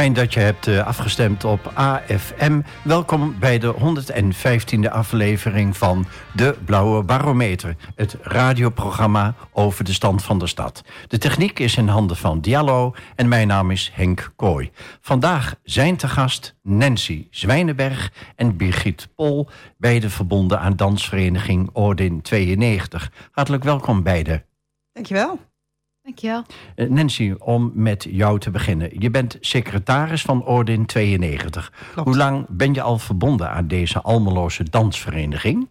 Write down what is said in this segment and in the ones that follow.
Fijn dat je hebt eh, afgestemd op AFM. Welkom bij de 115e aflevering van De Blauwe Barometer. Het radioprogramma over de stand van de stad. De techniek is in handen van Diallo en mijn naam is Henk Kooi. Vandaag zijn te gast Nancy Zwijnenberg en Birgit Pol... beide verbonden aan dansvereniging Ordin 92. Hartelijk welkom beiden. Dankjewel. Dankjewel. Eh, Nancy, om met jou te beginnen. Je bent secretaris van Ordin 92. Klopt. Hoe lang ben je al verbonden aan deze Almeloze dansvereniging?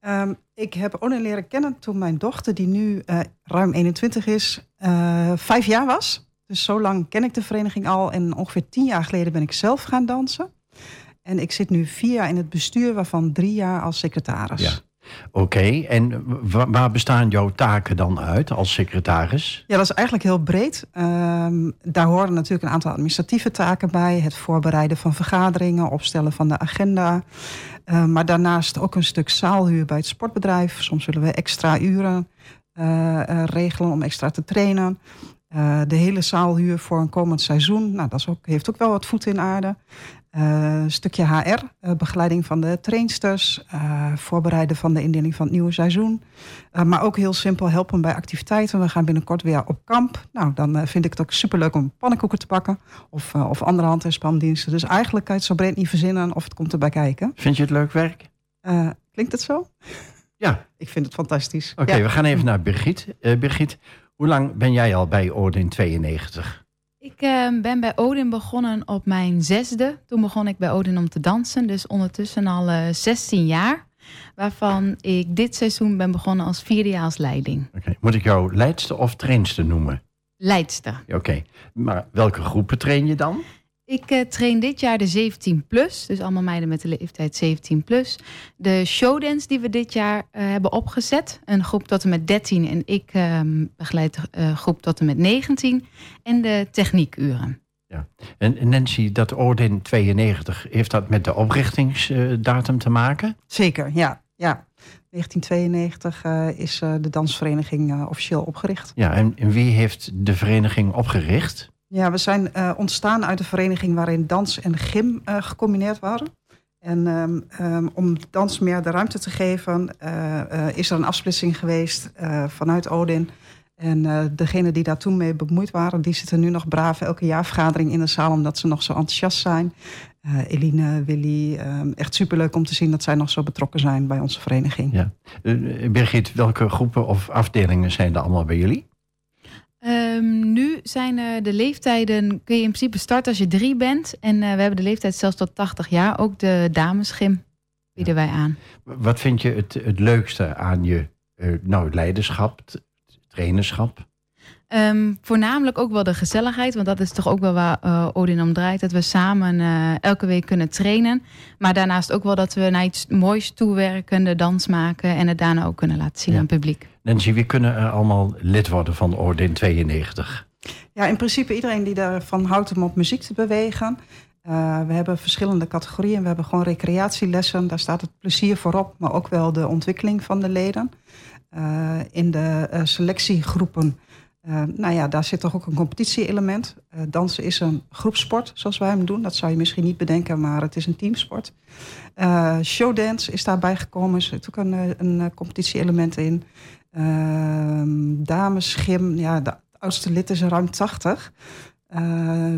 Ehm, ik heb Onin leren kennen toen mijn dochter, die nu eh, ruim 21 is, eh, vijf jaar was. Dus zo lang ken ik de vereniging al. En ongeveer tien jaar geleden ben ik zelf gaan dansen. En ik zit nu vier jaar in het bestuur, waarvan drie jaar als secretaris. Ja. Oké, en wa- waar bestaan jouw taken dan uit als secretaris? Ja, dat is eigenlijk heel breed. Ehm, daar horen natuurlijk een aantal administratieve taken bij. Het voorbereiden van vergaderingen, opstellen van de agenda. Ehm, maar daarnaast ook een stuk zaalhuur bij het sportbedrijf. Soms willen we extra uren eh, eh, regelen om extra te trainen. Eh, de hele zaalhuur voor een komend seizoen. Nou, dat is ook, heeft ook wel wat voet in aarde. Een stukje HR, eh, begeleiding van de trainsters, eh, voorbereiden van de indeling van het nieuwe seizoen. Uh, maar ook heel simpel helpen bij activiteiten. We gaan binnenkort weer op kamp. Nou, dan uh, vind ik het ook superleuk om pannenkoeken te pakken. Of, uh, of andere hand- en spandiensten. Dus eigenlijk kan je het zo breed niet verzinnen of het komt erbij kijken. Vind je het leuk werk? Uh, klinkt het zo? Ja. Ik vind het fantastisch. Oké, ja. we gaan even naar Birgit. Uh, Birgit, hoe lang ben jij al bij Ordin 92? Ik uh, ben bij Odin begonnen op mijn zesde. Toen begon ik bij Odin om te dansen. Dus ondertussen al uh, 16 jaar. Waarvan ik dit seizoen ben begonnen als vierde jaar als leiding. Okay. Moet ik jou leidster of trainster noemen? Leidster. Oké, okay. maar welke groepen train je dan? Ik uh, train dit jaar de 17 plus, dus allemaal meiden met de leeftijd 17 plus. De showdance die we dit jaar uh, hebben opgezet, een groep tot en met 13 en ik uh, begeleid de uh, groep tot en met 19 en de techniekuren. Ja. En Nancy, dat Ordin 92, heeft dat met de oprichtingsdatum te maken? Zeker, ja. ja. 1992 uh, is uh, de dansvereniging uh, officieel opgericht. Ja, en, en wie heeft de vereniging opgericht? Ja, we zijn uh, ontstaan uit een vereniging waarin dans en gym uh, gecombineerd waren. En um, um, om dans meer de ruimte te geven, uh, is er een afsplitsing geweest vanuit Odin. En degenen die daar toen mee bemoeid waren, die zitten nu nog braaf elke jaarvergadering in de zaal, omdat ze nog zo enthousiast zijn. Eline, Willy, um, echt superleuk om te zien dat zij nog zo betrokken zijn bij onze vereniging. Ja. Birgit, welke groepen of afdelingen zijn er allemaal bij jullie? Um, nu zijn uh, de leeftijden, kun je in principe starten als je drie bent. En uh, we hebben de leeftijd zelfs tot 80 jaar. Ook de damesgym bieden wij aan. Wat vind je het, het leukste aan je uh, nou, leiderschap, trainerschap? Um, voornamelijk ook wel de gezelligheid. Want dat is toch ook wel waar uh, Odin om draait. Dat we samen uh, elke week kunnen trainen. Maar daarnaast ook wel dat we naar iets moois toewerken. De dans maken. En het daarna ook kunnen laten zien ja. aan het publiek. Nancy, wie kunnen er allemaal lid worden van Ordin 92? Ja, in principe iedereen die ervan houdt om op muziek te bewegen. Uh, we hebben verschillende categorieën. We hebben gewoon recreatielessen. Daar staat het plezier voorop. Maar ook wel de ontwikkeling van de leden. Uh, in de uh, selectiegroepen... Uh, nou ja, daar zit toch ook een competitie-element. Uh, dansen is een groepsport, zoals wij hem doen. Dat zou je misschien niet bedenken, maar het is een teamsport. Uh, showdance is daarbij gekomen. Er zit ook een, een competitie-element in. damesgym, ja, de oudste lid is ruim 80.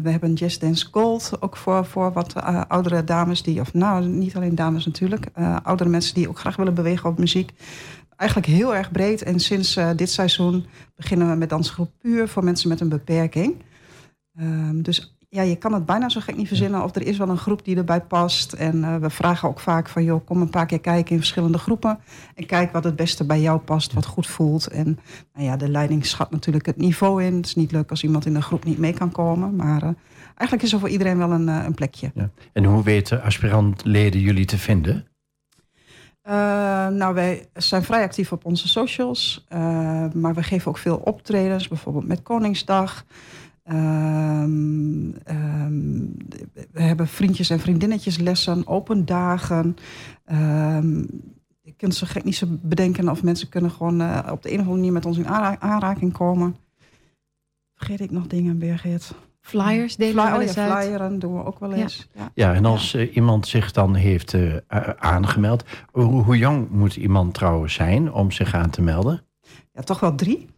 we hebben Jazz Dance Gold, ook voor, voor wat oudere dames die... of nou, niet alleen dames natuurlijk. oudere mensen die ook graag willen bewegen op muziek eigenlijk heel erg breed. En sinds uh, dit seizoen beginnen we met dansgroep puur voor mensen met een beperking. Um, dus ja, je kan het bijna zo gek niet verzinnen of er is wel een groep die erbij past. En uh, we vragen ook vaak van, joh, kom een paar keer kijken in verschillende groepen. En kijk wat het beste bij jou past, wat goed voelt. En nou ja, de leiding schat natuurlijk het niveau in. Het is niet leuk als iemand in een groep niet mee kan komen. Maar uh, eigenlijk is er voor iedereen wel een, een plekje. Ja. En hoe weten aspirantleden jullie te vinden? Uh, nou, wij zijn vrij actief op onze socials. Uh, maar we geven ook veel optredens, bijvoorbeeld met Koningsdag. Uh, we hebben vriendjes en vriendinnetjes lessen, open dagen. Ehm, je kunt zo gek niet zo bedenken of mensen kunnen gewoon uh, op de een of andere manier met ons in aanra aanraking komen. Vergeet ik nog dingen, Birgit? Flyers delen we oh ja, uit. flyeren doen we ook wel eens. Ja. Ja, en als eh, iemand zich dan heeft eh, aangemeld... Hoe, hoe jong moet iemand trouwens zijn om zich aan te melden? Ja, toch wel drie.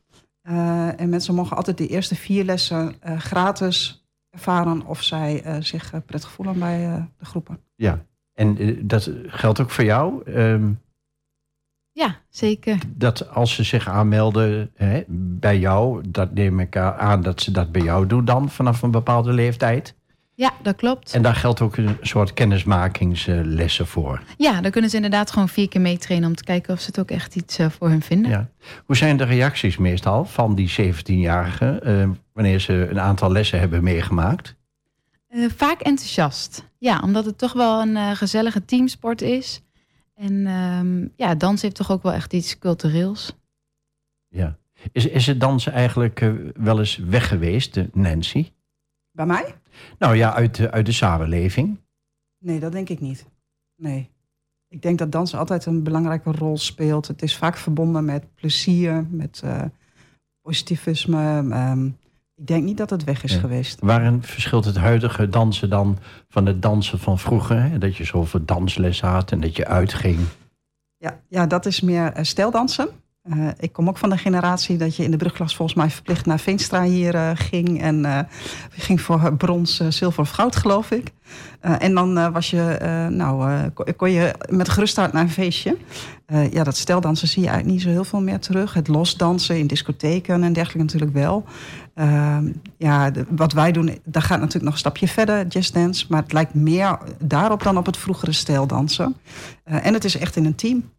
Eh, en mensen mogen altijd de eerste vier lessen eh, gratis ervaren of zij eh, zich prettig voelen bij eh, de groepen. Ja, en dat geldt ook voor jou? Ehm, Ja, zeker. dat als ze zich aanmelden hè, bij jou... dat neem ik aan dat ze dat bij jou doen dan... vanaf een bepaalde leeftijd. Ja, dat klopt. En daar geldt ook een soort kennismakingslessen voor. Ja, dan kunnen ze inderdaad gewoon vier keer meetrainen... om te kijken of ze het ook echt iets eh, voor hun vinden. Ja. Hoe zijn de reacties meestal van die 17-jarigen... eh, wanneer ze een aantal lessen hebben meegemaakt? Eh, vaak enthousiast. Ja, omdat het toch wel een gezellige teamsport is. En ehm, ja, dans heeft toch ook wel echt iets cultureels. Ja. Is, is het dansen eigenlijk eh, wel eens weg geweest, Nancy? Bij mij? Nou ja, uit de, uit de samenleving. Nee, dat denk ik niet. Nee. Ik denk dat dansen altijd een belangrijke rol speelt. Het is vaak verbonden met plezier, met eh, positivisme. Ehm, ik denk niet dat het weg is Ja. geweest. Waarin verschilt het huidige dansen dan van het dansen van vroeger? Hè? Dat je zoveel dansles had en dat je uitging. Ja, ja dat is meer eh, stijldansen. Eh, ik kom ook van de generatie dat je in de brugklas volgens mij verplicht naar Veenstra hier eh, ging. En ging voor brons, zilver of goud, geloof ik. En dan was je, nou, kon, je met gerust hart naar een feestje. Ja, dat steldansen zie je eigenlijk niet zo heel veel meer terug. Het losdansen in discotheken en dergelijke natuurlijk wel. Ehm, ja, wat wij doen, daar gaat natuurlijk nog een stapje verder, jazzdance. Maar het lijkt meer daarop dan op het vroegere stijldansen. Eh, en het is echt in een team.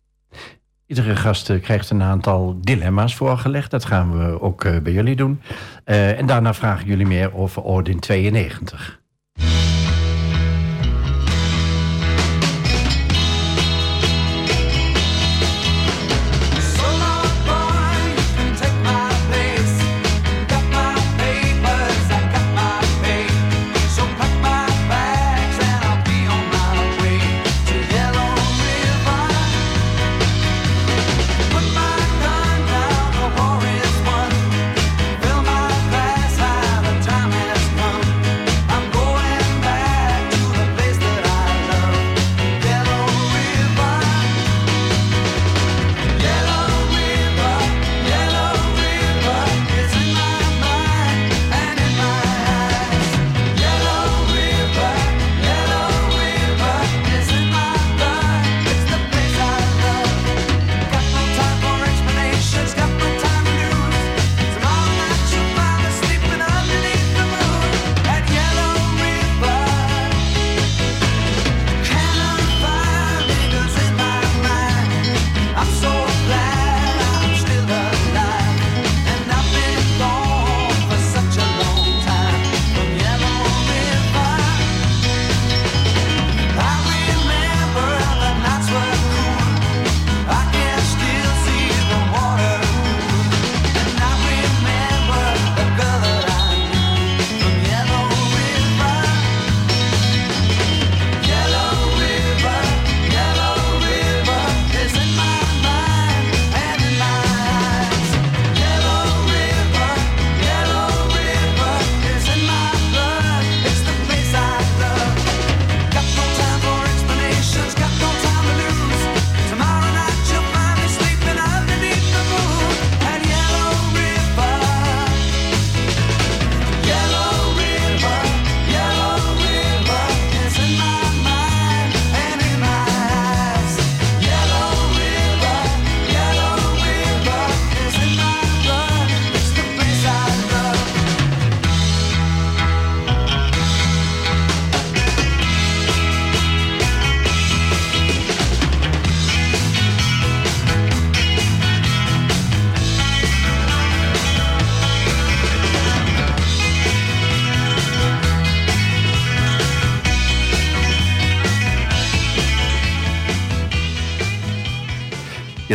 Iedere gast eh, krijgt een aantal dilemma's voorgelegd. Dat gaan we ook eh, bij jullie doen. En daarna vragen jullie meer over Ordin 92.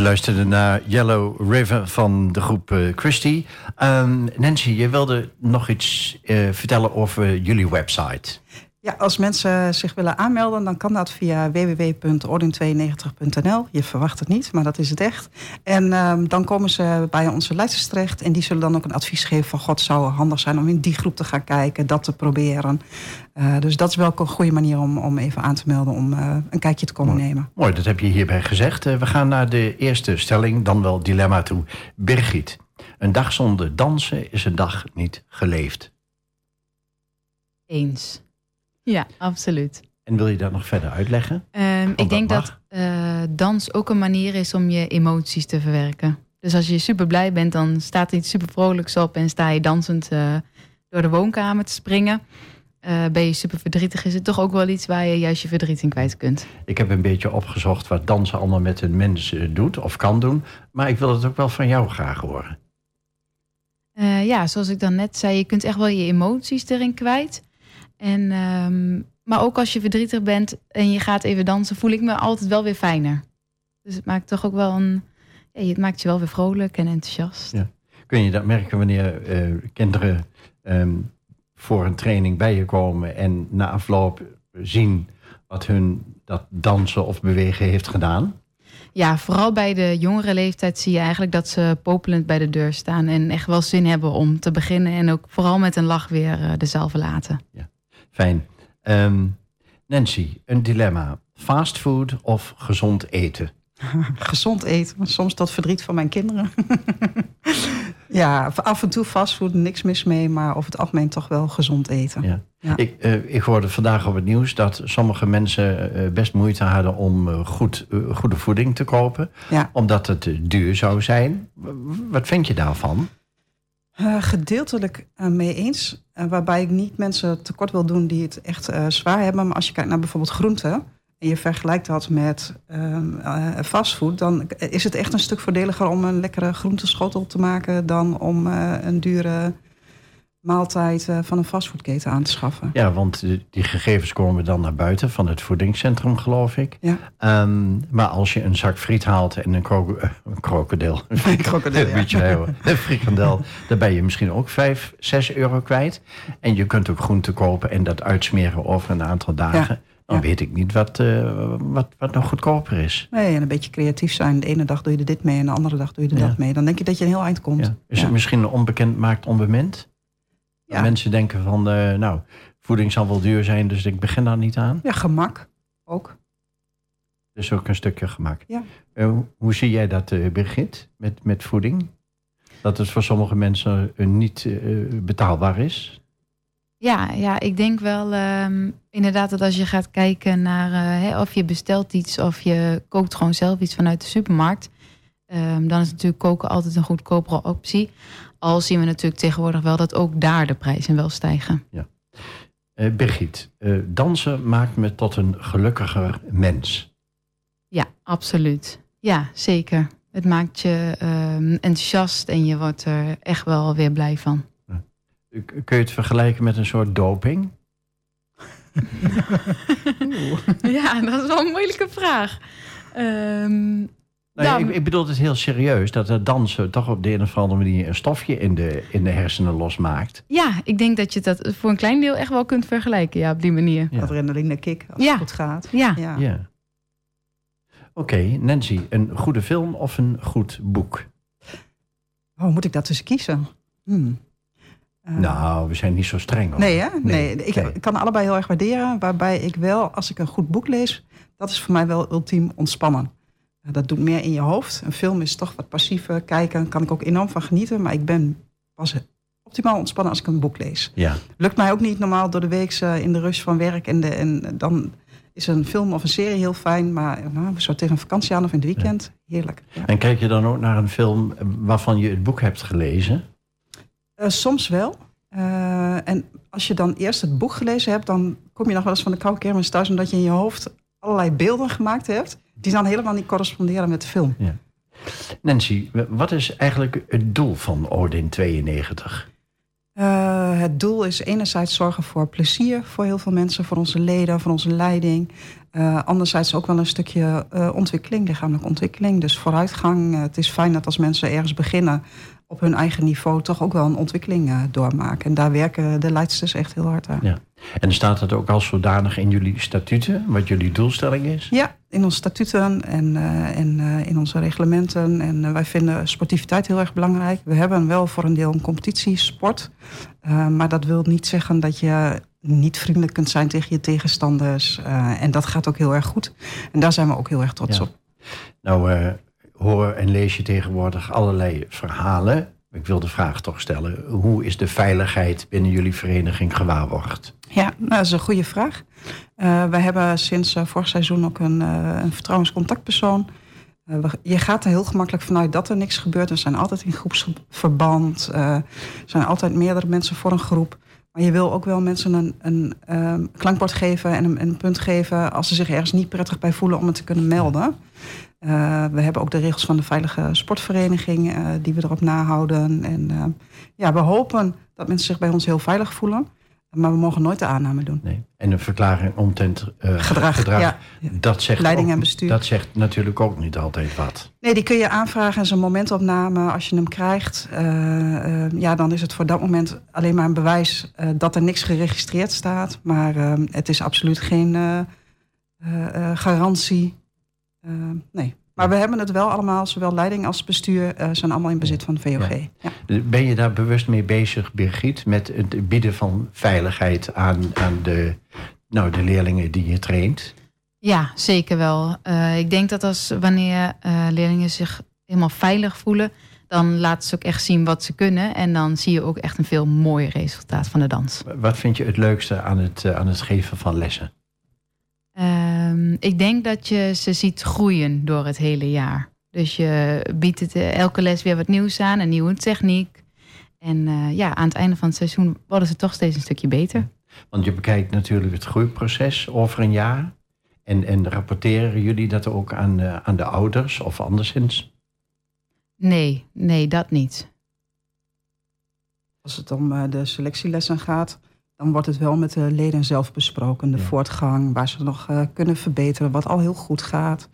Luisterde naar Yellow River van de groep eh, Christie. Ehm, Nancy, je wilde nog iets eh, vertellen over jullie website. Ja, als mensen zich willen aanmelden, dan kan dat via www.ording92.nl. Je verwacht het niet, maar dat is het echt. En ehm, dan komen ze bij onze leidsters terecht en die zullen dan ook een advies geven van god, zou het handig zijn om in die groep te gaan kijken, dat te proberen. Eh, dus dat is wel een goede manier om, om even aan te melden, om eh, een kijkje te komen Mooi. nemen. Mooi, dat heb je hierbij gezegd. Eh, we gaan naar de eerste stelling, dan wel dilemma toe. Birgit, een dag zonder dansen is een dag niet geleefd. Eens. Ja, absoluut. En wil je dat nog verder uitleggen? Ehm, dat ik denk mag. dat eh, dans ook een manier is om je emoties te verwerken. Dus als je super blij bent, dan staat er iets super vrolijks op en sta je dansend eh, door de woonkamer te springen. Eh, ben je super verdrietig, is het toch ook wel iets waar je juist je verdriet in kwijt kunt. Ik heb een beetje opgezocht wat dansen allemaal met een mens doet of kan doen. Maar ik wil het ook wel van jou graag horen. Ja, zoals ik dan net zei, je kunt echt wel je emoties erin kwijt. En, ehm, maar ook als je verdrietig bent en je gaat even dansen, voel ik me altijd wel weer fijner. Dus het maakt toch ook wel een. Ja, het maakt je wel weer vrolijk en enthousiast. Ja. Kun je dat merken wanneer eh, kinderen ehm, voor een training bij je komen en na afloop zien wat hun dat dansen of bewegen heeft gedaan? Ja, vooral bij de jongere leeftijd zie je eigenlijk dat ze popelend bij de deur staan en echt wel zin hebben om te beginnen. En ook vooral met een lach weer eh, de zaal verlaten. Fijn. Ehm, Nancy, een dilemma. Fastfood of gezond eten? Gezond eten, soms tot verdriet van mijn kinderen. ja, af en toe fastfood, niks mis mee, maar over het algemeen toch wel gezond eten. Ja. Ja. Ik, eh, ik hoorde vandaag op het nieuws dat sommige mensen eh, best moeite hadden om eh, goed, goede voeding te kopen. Ja. Omdat het duur zou zijn. Wat vind je daarvan? Eh, gedeeltelijk eh, mee eens. Eh, waarbij ik niet mensen tekort wil doen die het echt zwaar hebben. Maar als je kijkt naar bijvoorbeeld groenten. En je vergelijkt dat met ehm, eh, fastfood. Dan is het echt een stuk voordeliger om een lekkere groenteschotel te maken. Dan om een dure maaltijd eh, van een fastfoodketen aan te schaffen. Ja, want die gegevens komen dan naar buiten van het voedingscentrum, geloof ik. Ja. Ehm, maar als je een zak friet haalt en een, kro eh, een krokodil, Een krokodil. Een beetje een frikandel, dan ben je misschien ook 5, 6 euro kwijt. En je kunt ook groente kopen en dat uitsmeren over een aantal dagen. Dan weet ik niet wat, eh, wat, wat nog goedkoper is. Nee, en een beetje creatief zijn. De ene dag doe je er dit mee en de andere dag doe je er dat mee. Dan denk je dat je een heel eind komt. Ja. Is het misschien een onbekend maakt onbemind? Ja. Mensen denken van, eh, nou, voeding zal wel duur zijn, dus ik begin daar niet aan. Ja, gemak ook. Dus ook een stukje gemak. Ja. Eh, hoe- zie jij dat, eh, Birgit, met, met voeding? Dat het voor sommige mensen niet eh, betaalbaar is? Ja, ja, ik denk wel ehm, inderdaad dat als je gaat kijken naar hè, of je bestelt iets of je kookt gewoon zelf iets vanuit de supermarkt, ehm, dan is natuurlijk koken altijd een goedkopere optie. Al zien we natuurlijk tegenwoordig wel dat ook daar de prijzen wel stijgen. Birgit, eh, dansen maakt me tot een gelukkiger mens. Ja, absoluut. Ja, zeker. Het maakt je ehm, enthousiast en je wordt er echt wel weer blij van. Kun je het vergelijken met een soort doping? Ja, dat is wel een moeilijke vraag. Nou, ik, ik bedoel het heel serieus, dat het dansen toch op de een of andere manier een stofje in de, in de hersenen losmaakt. ja, ik denk dat je dat voor een klein deel echt wel kunt vergelijken. Ja, op die manier. Ja. Adrenaline kick als Ja. het goed gaat. Ja, Ja. Ja. Oké, Nancy, een goede film of een goed boek? Oh, moet ik dat tussen kiezen? Hmm. Eh, nou, we zijn niet zo streng. hoor. Nee, hè? Nee. Nee, Ik, nee. ik kan allebei heel erg waarderen. Waarbij ik wel, als ik een goed boek lees, dat is voor mij wel ultiem ontspannen. Dat doet meer in je hoofd. Een film is toch wat passiever. Kijken kan ik ook enorm van genieten. Maar ik ben pas optimaal ontspannen als ik een boek lees. Ja, Lukt mij ook niet normaal door de week eh, in de rush van werk. En, de, en dan is een film of een serie heel fijn. Maar eh, nou, zo tegen een vakantie aan of in het weekend, heerlijk. Ja. en kijk je dan ook naar een film waarvan je het boek hebt gelezen? Eh, soms wel. En als je dan eerst het boek gelezen hebt, dan kom je nog wel eens van de koude kermis thuis, omdat je in je hoofd allerlei beelden gemaakt hebt, die dan helemaal niet corresponderen met de film. Nancy, wat is eigenlijk het doel van Ordin 92? Eh, het doel is enerzijds zorgen voor plezier voor heel veel mensen, voor onze leden, voor onze leiding. Eh, anderzijds ook wel een stukje eh, ontwikkeling, lichamelijke ontwikkeling, dus vooruitgang. Het is fijn dat als mensen ergens beginnen op hun eigen niveau, toch ook wel een ontwikkeling eh, doormaken. En daar werken de leidsters echt heel hard aan. Ja. En staat dat ook als zodanig in jullie statuten, wat jullie doelstelling is? Ja, in onze statuten en, eh, en eh, in onze reglementen. En wij vinden sportiviteit heel erg belangrijk. We hebben wel voor een deel een competitiesport. Maar dat wil niet zeggen dat je niet vriendelijk kunt zijn tegen je tegenstanders. En dat gaat ook heel erg goed. En daar zijn we ook heel erg trots Ja. op. Nou, hoor en lees je tegenwoordig allerlei verhalen. Ik wil de vraag toch stellen: hoe is de veiligheid binnen jullie vereniging gewaarborgd? Ja, nou, dat is een goede vraag. Eh wij hebben sinds eh, vorig seizoen ook een, eh, een vertrouwenscontactpersoon. We- je gaat er heel gemakkelijk vanuit dat er niks gebeurt. We zijn altijd in groepsverband. Er zijn altijd meerdere mensen voor een groep. Maar je wil ook wel mensen een, een ehm, klankbord geven en een, een punt geven... als ze zich ergens niet prettig bij voelen om het te kunnen melden. Eh, we hebben ook de regels van de Veilige Sportvereniging... eh, die we erop nahouden. En eh, ja, we hopen dat mensen zich bij ons heel veilig voelen... Maar we mogen nooit de aanname doen. Nee. En een verklaring omtrent Gedrag, ja. Dat zegt Leiding ook- en bestuur. Dat zegt natuurlijk ook niet altijd wat. Nee, die kun je aanvragen en zo'n momentopname. Als je hem krijgt, ja, dan is het voor dat moment alleen maar een bewijs dat er niks geregistreerd staat. Maar eh, het is absoluut geen garantie. Eh, nee. Maar we hebben het wel allemaal, zowel leiding als bestuur, eh, zijn allemaal in bezit van VOG. Ja. Ja. Ben je daar bewust mee bezig, Birgit, met het bieden van veiligheid aan, aan de, nou, de leerlingen die je traint? Ja, zeker wel. Eh, ik denk dat als wanneer eh, leerlingen zich helemaal veilig voelen, dan laten ze ook echt zien wat ze kunnen. En dan zie je ook echt een veel mooier resultaat van de dans. Wat vind je het leukste aan het, aan het geven van lessen? Ehm, ik denk dat je ze ziet groeien door het hele jaar. Dus je biedt het eh, elke les weer wat nieuws aan, een nieuwe techniek. En eh, ja, aan het einde van het seizoen worden ze toch steeds een stukje beter. Want je bekijkt natuurlijk het groeiproces over een jaar. En, en rapporteren jullie dat ook aan, eh, aan de ouders of anderszins? Nee, nee, dat niet. Als het om eh, de selectielessen gaat, dan wordt het wel met de leden zelf besproken. De Ja. voortgang, waar ze nog eh, kunnen verbeteren, wat al heel goed gaat.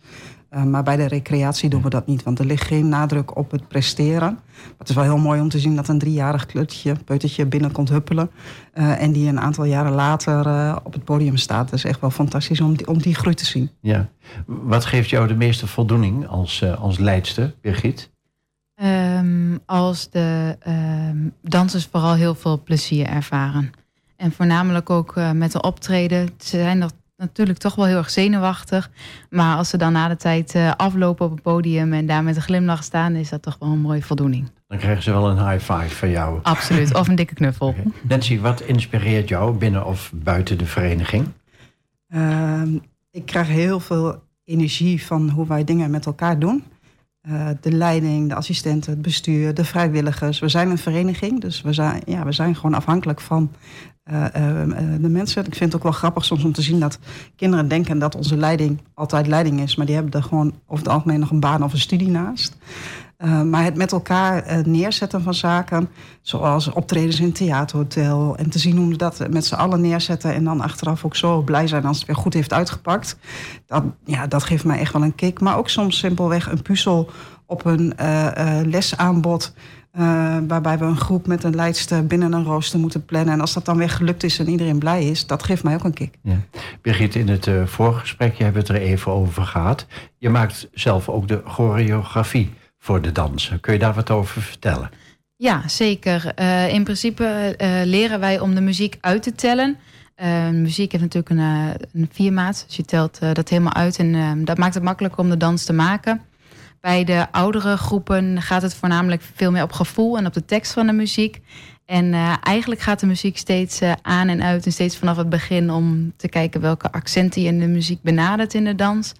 Eh, maar bij de recreatie doen we dat niet, want er ligt geen nadruk op het presteren. Maar het is wel heel mooi om te zien dat een driejarig klutje, peutertje binnenkomt huppelen. eh, en die een aantal jaren later eh, op het podium staat. Dat is echt wel fantastisch om die, om die groei te zien. Ja. Wat geeft jou de meeste voldoening als, als leidster, Birgit? Ehm, als de ehm, dansers vooral heel veel plezier ervaren. En voornamelijk ook eh, met de optreden. Ze zijn nog natuurlijk toch wel heel erg zenuwachtig. Maar als ze dan na de tijd eh, aflopen op het podium en daar met een glimlach staan, is dat toch wel een mooie voldoening. Dan krijgen ze wel een high five van jou. Absoluut. Of een dikke knuffel. Nancy, wat inspireert jou binnen of buiten de vereniging? Ehm, ik krijg heel veel energie van hoe wij dingen met elkaar doen. Eh, de leiding, de assistenten, het bestuur, de vrijwilligers. We zijn een vereniging, dus we zijn, ja, we zijn gewoon afhankelijk van eh, eh, eh, de mensen. Ik vind het ook wel grappig soms om te zien dat kinderen denken dat onze leiding altijd leiding is. Maar die hebben er gewoon over het algemeen nog een baan of een studie naast. Maar het met elkaar neerzetten van zaken, zoals optredens in het theaterhotel. En te zien hoe we dat met z'n allen neerzetten. En dan achteraf ook zo blij zijn als het weer goed heeft uitgepakt. Dat, ja, dat geeft mij echt wel een kick. Maar ook soms simpelweg een puzzel op een lesaanbod. Eh, waarbij we een groep met een leidster binnen een rooster moeten plannen. En als dat dan weer gelukt is en iedereen blij is, dat geeft mij ook een kick. Ja. Birgit, in het eh voorgesprek, je hebt het er even over gehad. Je maakt zelf ook de choreografie voor de dansen. Kun je daar wat over vertellen? Ja, zeker. Eh, in principe eh, leren wij om de muziek uit te tellen. Eh, muziek heeft natuurlijk een, eh, een viermaat. Dus je telt eh, dat helemaal uit. En eh, dat maakt het makkelijker om de dans te maken. Bij de oudere groepen gaat het voornamelijk veel meer op gevoel en op de tekst van de muziek. En eh, eigenlijk gaat de muziek steeds eh, aan en uit en steeds vanaf het begin om te kijken welke accenten je in de muziek benadert in de dans.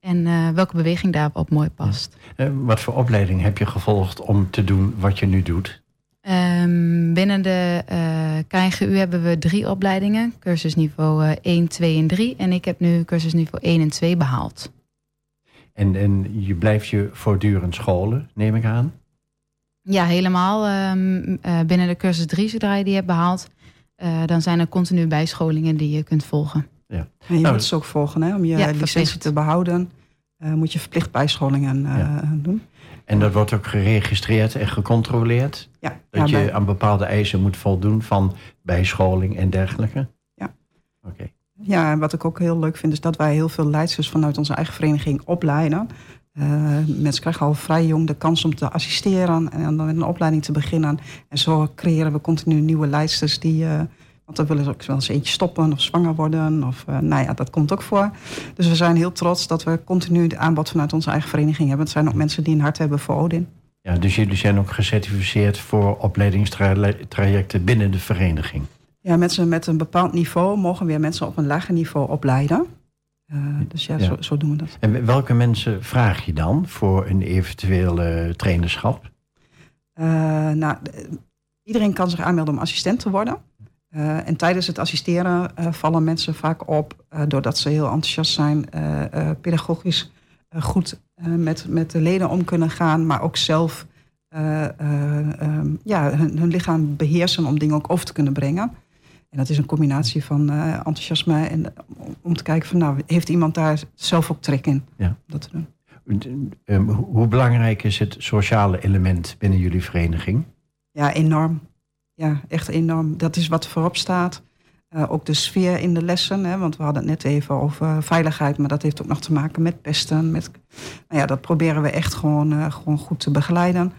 En eh, welke beweging daarop mooi past. Wat voor opleiding heb je gevolgd om te doen wat je nu doet? Ehm, binnen de KNGU hebben we drie opleidingen. Cursusniveau eh 1, 2 en 3. En ik heb nu cursusniveau 1 en 2 behaald. En, en je blijft je voortdurend scholen, neem ik aan. Ja, helemaal. ehm, eh, binnen de cursus 3, zodra je die hebt behaald... eh, dan zijn er continu bijscholingen die je kunt volgen. En je Nou, moet ze ook volgen. Hè? Om je Ja, licentie verplicht. te behouden, eh, moet je verplicht bijscholingen eh, Ja. doen. En dat wordt ook geregistreerd en gecontroleerd. Ja, Dat ja, je bij- aan bepaalde eisen moet voldoen van bijscholing en dergelijke. Ja, Oké. Ja, en wat ik ook heel leuk vind, is dat wij heel veel leidsters vanuit onze eigen vereniging opleiden. Eh, mensen krijgen al vrij jong de kans om te assisteren en dan met een opleiding te beginnen. En zo creëren we continu nieuwe leidsters die. eh, want dan willen ze ook wel eens eentje stoppen of zwanger worden. Of, eh, nou ja, dat komt ook voor. Dus we zijn heel trots dat we continu het aanbod vanuit onze eigen vereniging hebben. Het zijn ook mensen die een hart hebben voor Odin. Ja, dus jullie zijn ook gecertificeerd voor opleidingstrajecten binnen de vereniging. Ja, mensen met een bepaald niveau mogen weer mensen op een lager niveau opleiden. Eh, dus ja, Ja. Zo, zo doen we dat. En welke mensen vraag je dan voor een eventuele trainerschap? Eh, nou, d- iedereen kan zich aanmelden om assistent te worden. Eh, en tijdens het assisteren eh, vallen mensen vaak op, eh, doordat ze heel enthousiast zijn, eh, eh, pedagogisch eh, goed eh, met, met de leden om kunnen gaan, maar ook zelf eh, eh, ehm, ja, hun, hun lichaam beheersen om dingen ook over te kunnen brengen. En dat is een combinatie van eh, enthousiasme en om- om te kijken van, nou, heeft iemand daar zelf ook trek in Ja. dat te doen? Um, hoe belangrijk is het sociale element binnen jullie vereniging? Ja, enorm. Ja, echt enorm. Dat is wat voorop staat. Eh, ook de sfeer in de lessen. Hè, want we hadden het net even over veiligheid. Maar dat heeft ook nog te maken met pesten. Met, nou ja, dat proberen we echt gewoon, eh, gewoon goed te begeleiden.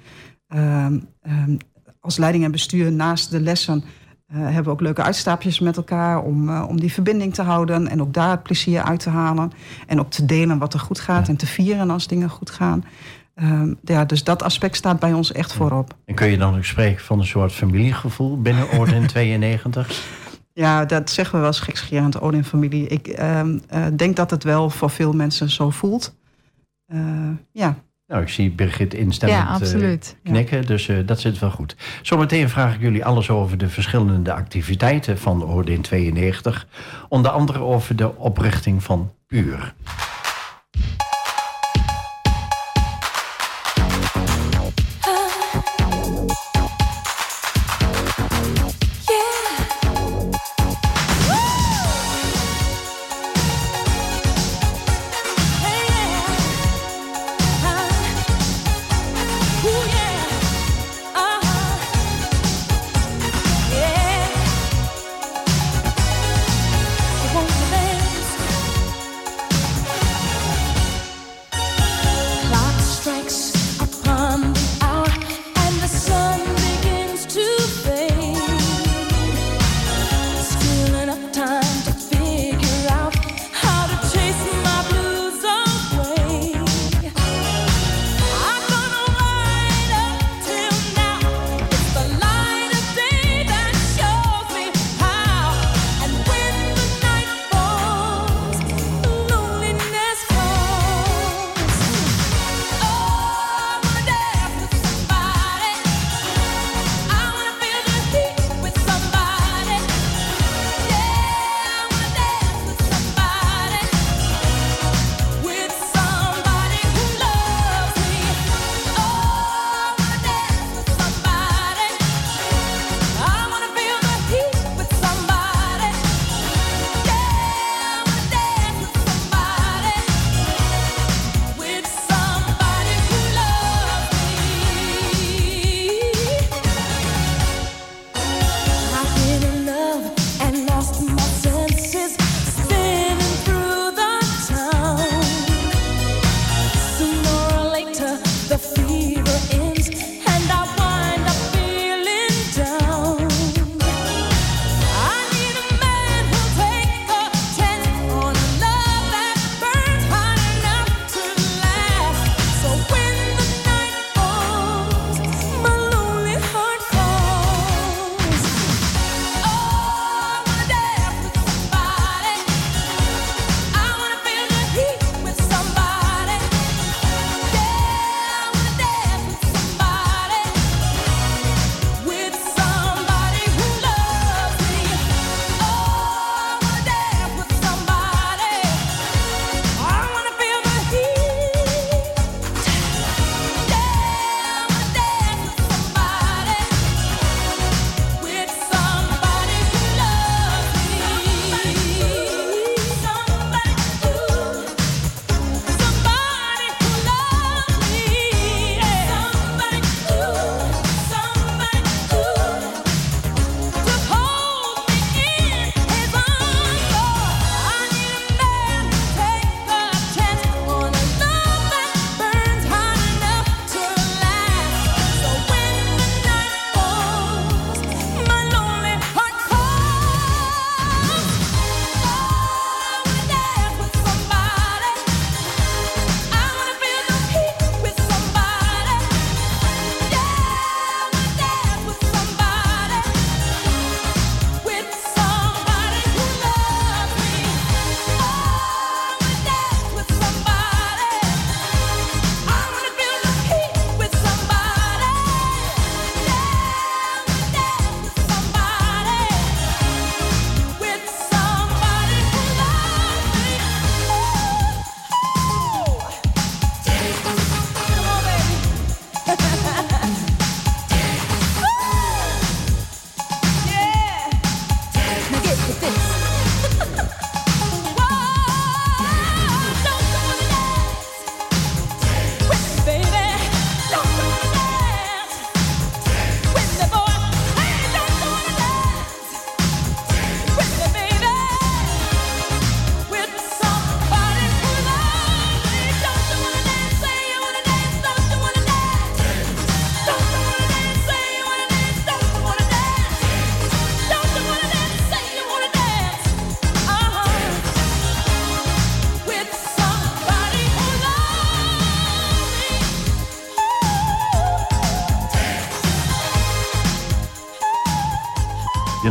Ehm, ehm, als leiding en bestuur naast de lessen... eh, hebben we ook leuke uitstapjes met elkaar... Om, eh, om die verbinding te houden. En ook daar het plezier uit te halen. En ook te delen wat er goed gaat. En te vieren als dingen goed gaan. Ehm, ja, dus dat aspect staat bij ons echt voorop. En kun je dan ook spreken van een soort familiegevoel binnen Orden 92? Ja, dat zeggen we wel gekscherend, Odin-familie. Ik ehm, eh, denk dat het wel voor veel mensen zo voelt. Ja, Nou, ik zie Birgit instemmend Ja, eh, knikken, dus eh, dat zit wel goed. Zometeen vraag ik jullie alles over de verschillende activiteiten van Orde 92. Onder andere over de oprichting van Puur.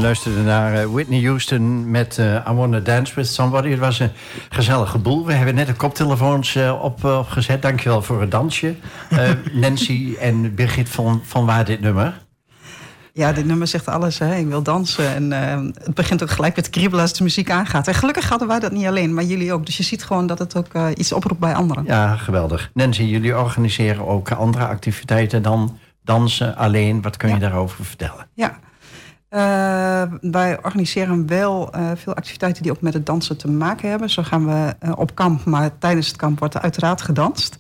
Luisterde naar eh, Whitney Houston met eh, I Wanna Dance With Somebody. Het was een gezellige boel. We hebben net de koptelefoons eh, op, opgezet. Dankjewel voor het dansje. Nancy en Birgit, van, van waar dit nummer? Ja, dit nummer zegt alles. Hè. Ik wil dansen. En het begint ook gelijk met kriebelen als de muziek aangaat. En gelukkig hadden wij dat niet alleen, maar jullie ook. Dus je ziet gewoon dat het ook iets oproept bij anderen. Ja, geweldig. Nancy, jullie organiseren ook andere activiteiten dan dansen alleen. Wat kun je Ja. daarover vertellen? Ja. Eh, wij organiseren wel eh, veel activiteiten die ook met het dansen te maken hebben. Zo gaan we eh, op kamp, maar tijdens het kamp wordt er uiteraard gedanst.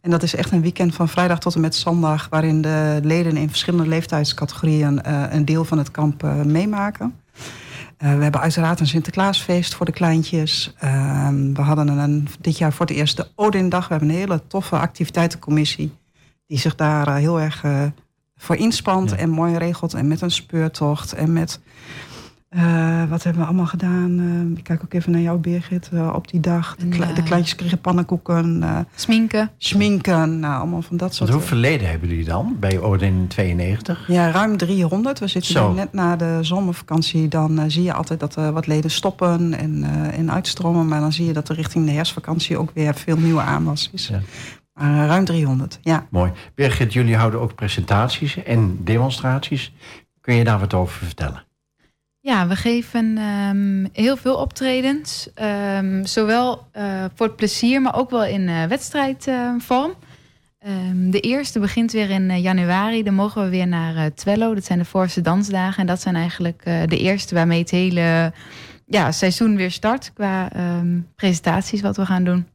En dat is echt een weekend van vrijdag tot en met zondag... waarin de leden in verschillende leeftijdscategorieën een deel van het kamp meemaken. We hebben uiteraard een Sinterklaasfeest voor de kleintjes. Ehm, we hadden een, dit jaar voor het eerst de Odindag. We hebben een hele toffe activiteitencommissie... die zich daar heel erg voor inspant Ja. en mooi regelt. En met een speurtocht en met... eh, wat hebben we allemaal gedaan? Eh, ik kijk ook even naar jou, Birgit, eh, op die dag. De, kleintjes kregen pannenkoeken, eh, Sminken. schminken, nou, allemaal van dat soort... Hoeveel leden hebben jullie dan bij Odin 92? Ja, ruim 300. We zitten net na de zomervakantie. Dan zie je altijd dat er wat leden stoppen en, eh, en uitstromen. Maar dan zie je dat er richting de herfstvakantie ook weer veel nieuwe aanwas is. Ja. Maar eh, ruim 300, ja. Mooi. Birgit, jullie houden ook presentaties en demonstraties. Kun je daar wat over vertellen? Ja, we geven ehm, heel veel optredens. Ehm, zowel eh, voor het plezier, maar ook wel in eh, wedstrijdvorm. Ehm, de eerste begint weer in januari. Dan mogen we weer naar Twello. Dat zijn de Voorste Dansdagen. En dat zijn eigenlijk eh, de eerste waarmee het hele ja, seizoen weer start. Qua ehm, presentaties wat we gaan doen.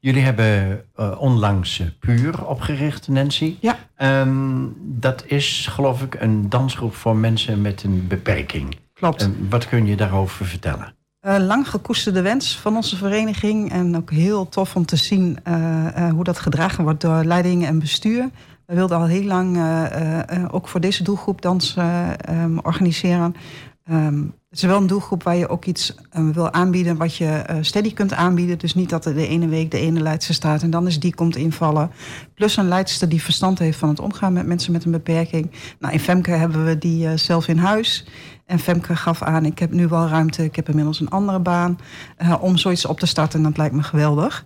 Jullie hebben eh, onlangs eh, Puur opgericht, Nancy. Ja. Ehm, dat is, geloof ik, een dansgroep voor mensen met een beperking. Klopt. En wat kun je daarover vertellen? Eh, lang gekoesterde wens van onze vereniging. En ook heel tof om te zien eh, eh, hoe dat gedragen wordt door leiding en bestuur. We wilden al heel lang eh, eh, eh, ook voor deze doelgroep dans eh, ehm, organiseren. Ehm, het is wel een doelgroep waar je ook iets eh, wil aanbieden wat je eh, steady kunt aanbieden. Dus niet dat er de ene week de ene leidster staat en dan is die komt invallen. Plus een leidster die verstand heeft van het omgaan met mensen met een beperking. Nou, in Femke hebben we die eh, zelf in huis. En Femke gaf aan, ik heb nu wel ruimte, ik heb inmiddels een andere baan... om zoiets op te starten en dat lijkt me geweldig.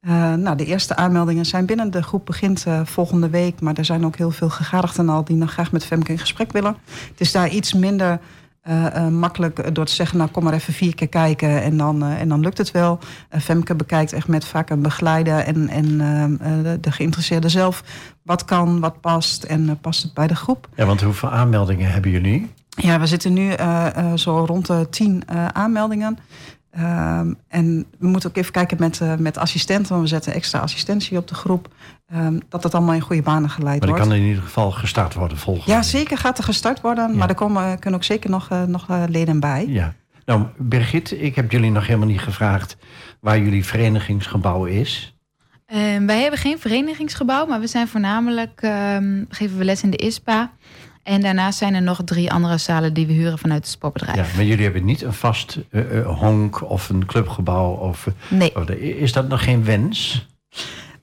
Eh, nou, de eerste aanmeldingen zijn binnen. De groep begint volgende week. Maar er zijn ook heel veel gegadigden al die nog graag met Femke in gesprek willen. Het is daar iets minder eh, eh, makkelijk door te zeggen... nou, kom maar even vier keer kijken en dan, eh, en dan lukt het wel. Femke bekijkt echt met vaak een begeleider en, en de, de geïnteresseerde zelf... wat kan, wat past en past het bij de groep. Ja, want hoeveel aanmeldingen hebben jullie? Ja, we zitten nu zo rond de tien aanmeldingen. Ehm, en we moeten ook even kijken met, met assistenten, want we zetten extra assistentie op de groep. Ehm, dat het allemaal in goede banen geleid Maar wordt. kan in ieder geval gestart worden volgende Ja, zeker gaat er gestart worden, Ja. maar er komen, kunnen ook zeker nog, eh, nog eh, leden bij. Ja. Nou, Birgit, ik heb jullie nog helemaal niet gevraagd waar jullie verenigingsgebouw is. Ehm, wij hebben geen verenigingsgebouw, maar we zijn voornamelijk ehm, geven we les in de ISPA. En daarnaast zijn er nog drie andere zalen die we huren vanuit het sportbedrijf. Ja, maar jullie hebben niet een vast eh, honk of een clubgebouw. Of, Nee. oh, is dat nog geen wens?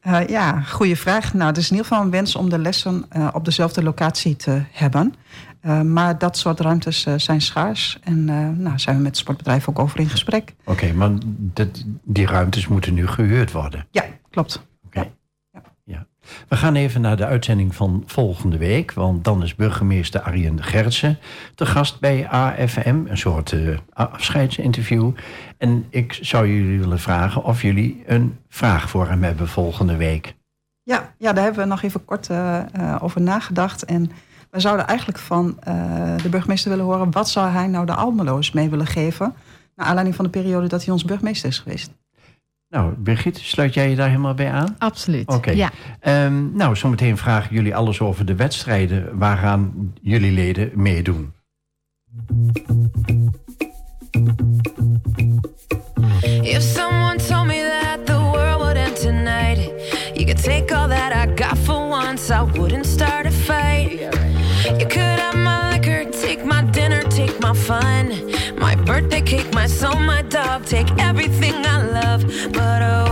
Eh, ja, goede vraag. Nou, het is in ieder geval een wens om de lessen eh, op dezelfde locatie te hebben. Eh, maar dat soort ruimtes zijn schaars. En eh nou, zijn we met het sportbedrijf ook over in gesprek. Oké, maar dat, die ruimtes moeten nu gehuurd worden. Ja, klopt. We gaan even naar de uitzending van volgende week. Want dan is burgemeester Arjen Gertsen te gast bij AFM. Een soort eh, afscheidsinterview. En ik zou jullie willen vragen of jullie een vraag voor hem hebben volgende week. Ja, ja, daar hebben we nog even kort eh, eh, over nagedacht. En we zouden eigenlijk van de burgemeester willen horen... wat zou hij nou de Almeloos mee willen geven... naar aanleiding van de periode dat hij ons burgemeester is geweest. Nou, Birgit, sluit jij je daar helemaal bij aan? Absoluut. Oké. Ja. Ehm, nou, zometeen vragen jullie alles over de wedstrijden waaraan jullie leden meedoen. If someone told me that the world would end tonight, you could take all that I got for once, I wouldn't start a fight. You could have my liquor, take my dinner, take my fun, my birthday cake, my soul, my dog, take everything love. But oh,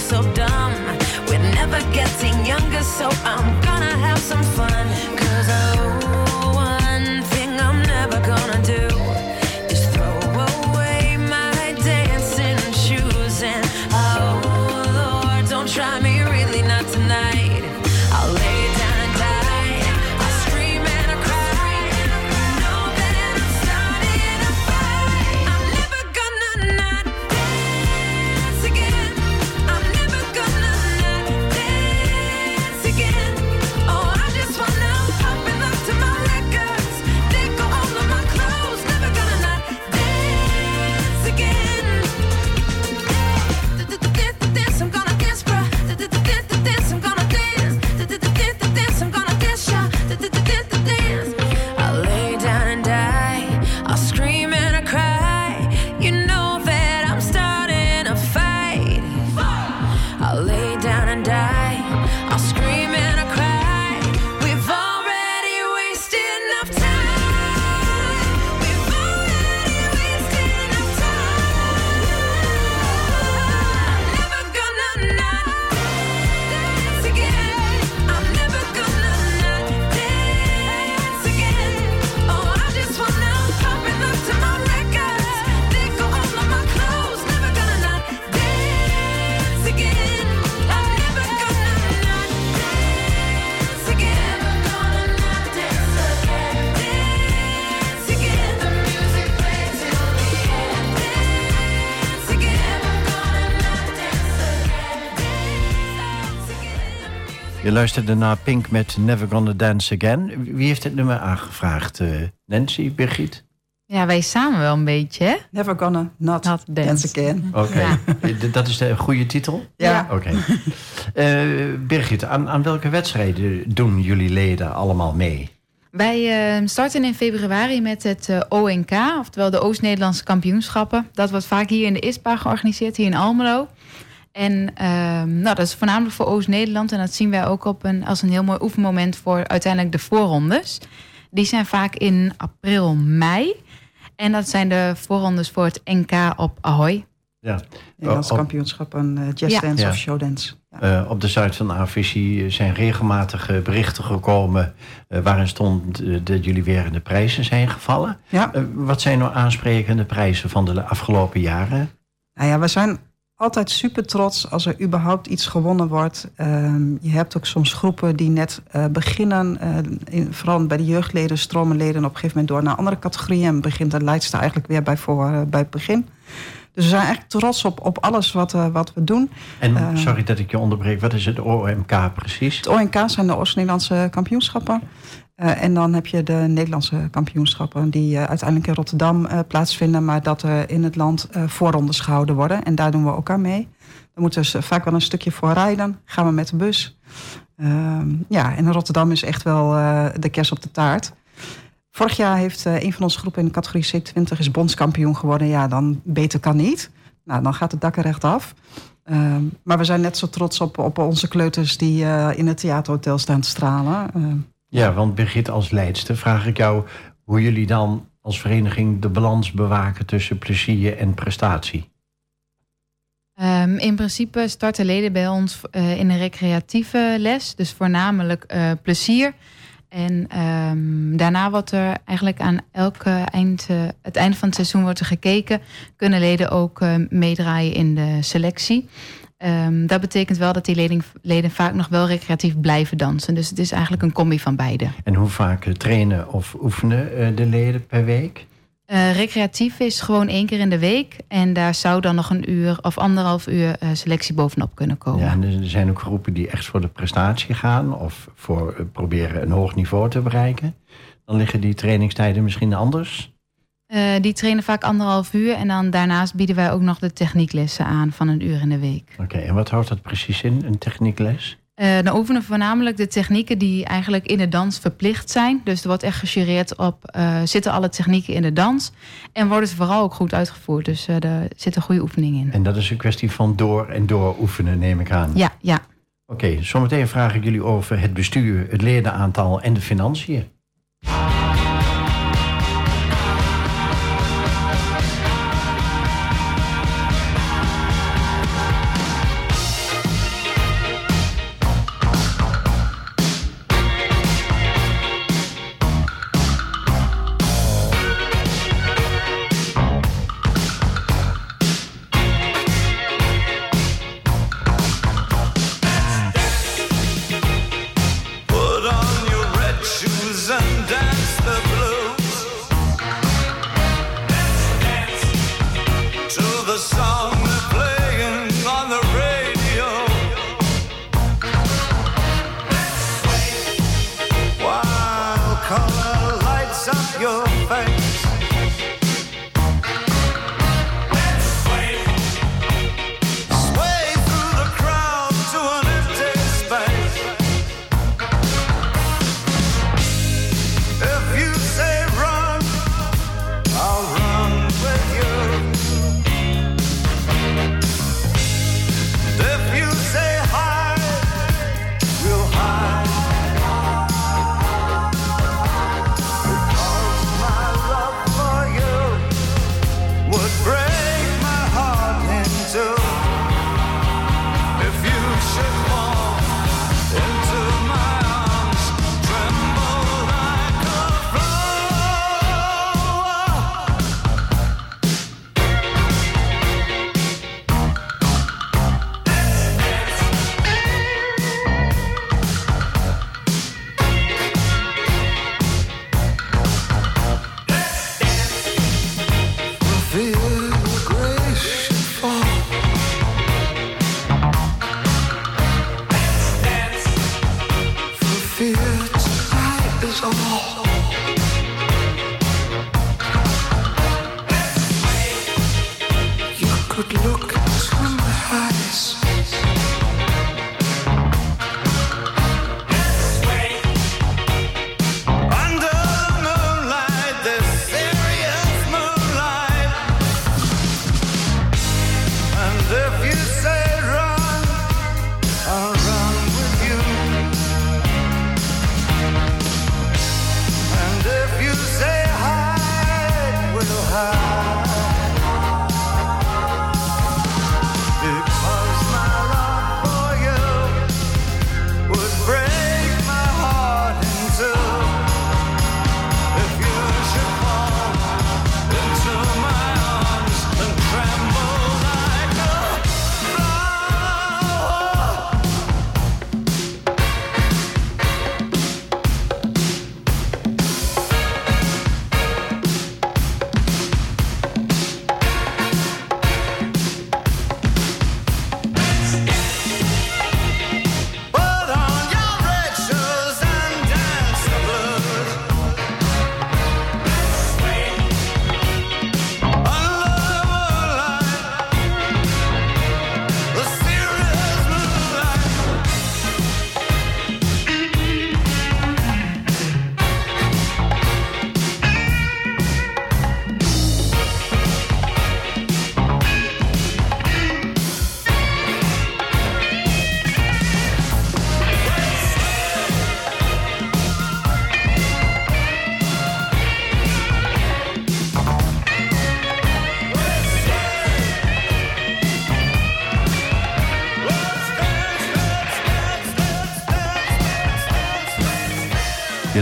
so dumb. We're never getting younger, so I'm gonna have some fun. Luisterde naar Pink met Never Gonna Dance Again. Wie heeft dit nummer aangevraagd? Eh, Nancy, Birgit? Ja, wij samen wel een beetje, hè? Never gonna not, Not dance. dance. again. Oké, Ja. D- dat is de goede titel? Ja. Oké. Eh, Birgit, aan, aan welke wedstrijden doen jullie leden allemaal mee? Wij eh, starten in februari met het eh, ONK, oftewel de Oost-Nederlandse kampioenschappen. Dat wordt vaak hier in de ISPA georganiseerd, hier in Almelo. En ehm, nou, dat is voornamelijk voor Oost-Nederland. En dat zien wij ook op een, als een heel mooi oefenmoment voor uiteindelijk de voorrondes. Die zijn vaak in april, mei. En dat zijn de voorrondes voor het NK op Ahoy. Ja. Nederlands kampioenschap aan eh, jazzdance Ja. of showdance. Ja. Eh, op de site van AVC zijn regelmatig eh, berichten gekomen... eh, waarin stond eh, dat jullie weer in de prijzen zijn gevallen. ja. Eh, wat zijn nou aansprekende prijzen van de afgelopen jaren? Nou ja, we zijn altijd super trots als er überhaupt iets gewonnen wordt. Ehm, je hebt ook soms groepen die net eh, beginnen. eh, in, vooral bij de jeugdleden stromen leden op een gegeven moment door naar andere categorieën. En begint de leidster eigenlijk weer bij, voor, eh, bij het begin. Dus we zijn echt trots op, op alles wat, wat we doen. En Eh. sorry dat ik je onderbreek, wat is het OMK precies? Het ONK zijn de Oost-Nederlandse kampioenschappen. Eh, en dan heb je de Nederlandse kampioenschappen... die eh, uiteindelijk in Rotterdam eh, plaatsvinden... maar dat er in het land voorrondes gehouden worden. En daar doen we ook aan mee. Moeten we dus vaak wel een stukje voor rijden. Gaan we met de bus. Ehm, ja, en Rotterdam is echt wel de kers op de taart. Vorig jaar heeft een van onze groepen in de categorie C20... is bondskampioen geworden. Ja, dan beter kan niet. Nou, dan gaat het dak er recht af. Ehm, maar we zijn net zo trots op, op onze kleuters die in het theaterhotel staan te stralen. Ja, want Birgit als leidster vraag ik jou... hoe jullie dan als vereniging de balans bewaken tussen plezier en prestatie. Ehm, in principe starten leden bij ons eh, in een recreatieve les. Dus voornamelijk eh, plezier. En ehm, daarna wordt er eigenlijk aan elke eind, eh, het einde van het seizoen wordt er gekeken. Kunnen leden ook meedraaien in de selectie. Ehm, dat betekent wel dat die leden, leden vaak nog wel recreatief blijven dansen. Dus het is eigenlijk een combi van beide. En hoe vaak eh, trainen of oefenen eh, de leden per week? Eh, recreatief is gewoon één keer in de week. En daar zou dan nog een uur of anderhalf uur selectie bovenop kunnen komen. Ja, en er zijn ook groepen die echt voor de prestatie gaan... of voor proberen een hoog niveau te bereiken. Dan liggen die trainingstijden misschien anders. Eh, die trainen vaak anderhalf uur. En dan daarnaast bieden wij ook nog de technieklessen aan van een uur in de week. Oké, en wat houdt dat precies in, een techniekles? Eh, dan oefenen we voornamelijk de technieken die eigenlijk in de dans verplicht zijn. Dus er wordt echt gejureerd op, eh, zitten alle technieken in de dans? En worden ze vooral ook goed uitgevoerd? Dus eh er zitten goede oefeningen in. En dat is een kwestie van door en door oefenen, neem ik aan. Ja, ja. Oké, zometeen vraag ik jullie over het bestuur, het ledenaantal en de financiën.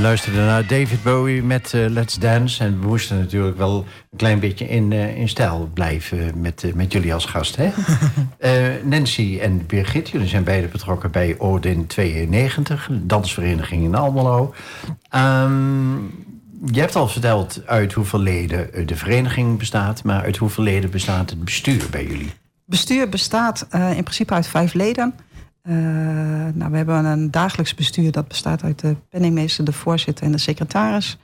Luisterde naar David Bowie met eh, Let's Dance. En we moesten natuurlijk wel een klein beetje in, eh, in stijl blijven met, eh, met jullie als gast. Hè? Nancy en Birgit, jullie zijn beide betrokken bij Odin 92, dansvereniging in Almelo. Ehm, je hebt al verteld uit hoeveel leden de vereniging bestaat, maar uit hoeveel leden bestaat het bestuur bij jullie? Bestuur bestaat in principe uit vijf leden. Eh, nou, we hebben een dagelijks bestuur dat bestaat uit de penningmeester, de voorzitter en de secretaris.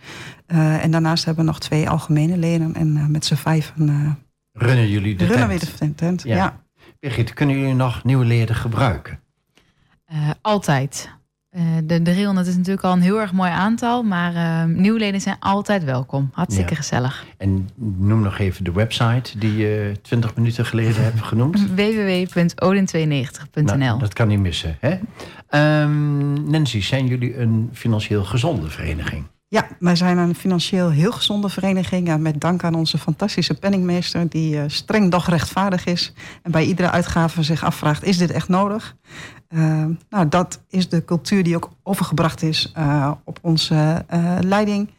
Eh, en daarnaast hebben we nog twee algemene leden. En eh, met z'n vijven Runnen jullie de runnen we tent? de tent. Ja. Ja. Birgit, kunnen jullie nog nieuwe leden gebruiken? Eh, altijd. Eh, de 300 is natuurlijk al een heel erg mooi aantal, maar eh, nieuwleden zijn altijd welkom. Hartstikke Ja. gezellig. En noem nog even de website die je 20 minuten geleden hebt genoemd. www.odin92.nl Nou, dat kan niet missen. Hè? Ehm, Nancy, zijn jullie een financieel gezonde vereniging? Ja, wij zijn een financieel heel gezonde vereniging. En met dank aan onze fantastische penningmeester, die eh, streng doch rechtvaardig is. En bij iedere uitgave zich afvraagt: is dit echt nodig? Eh, nou, dat is de cultuur die ook overgebracht is eh, op onze leiding.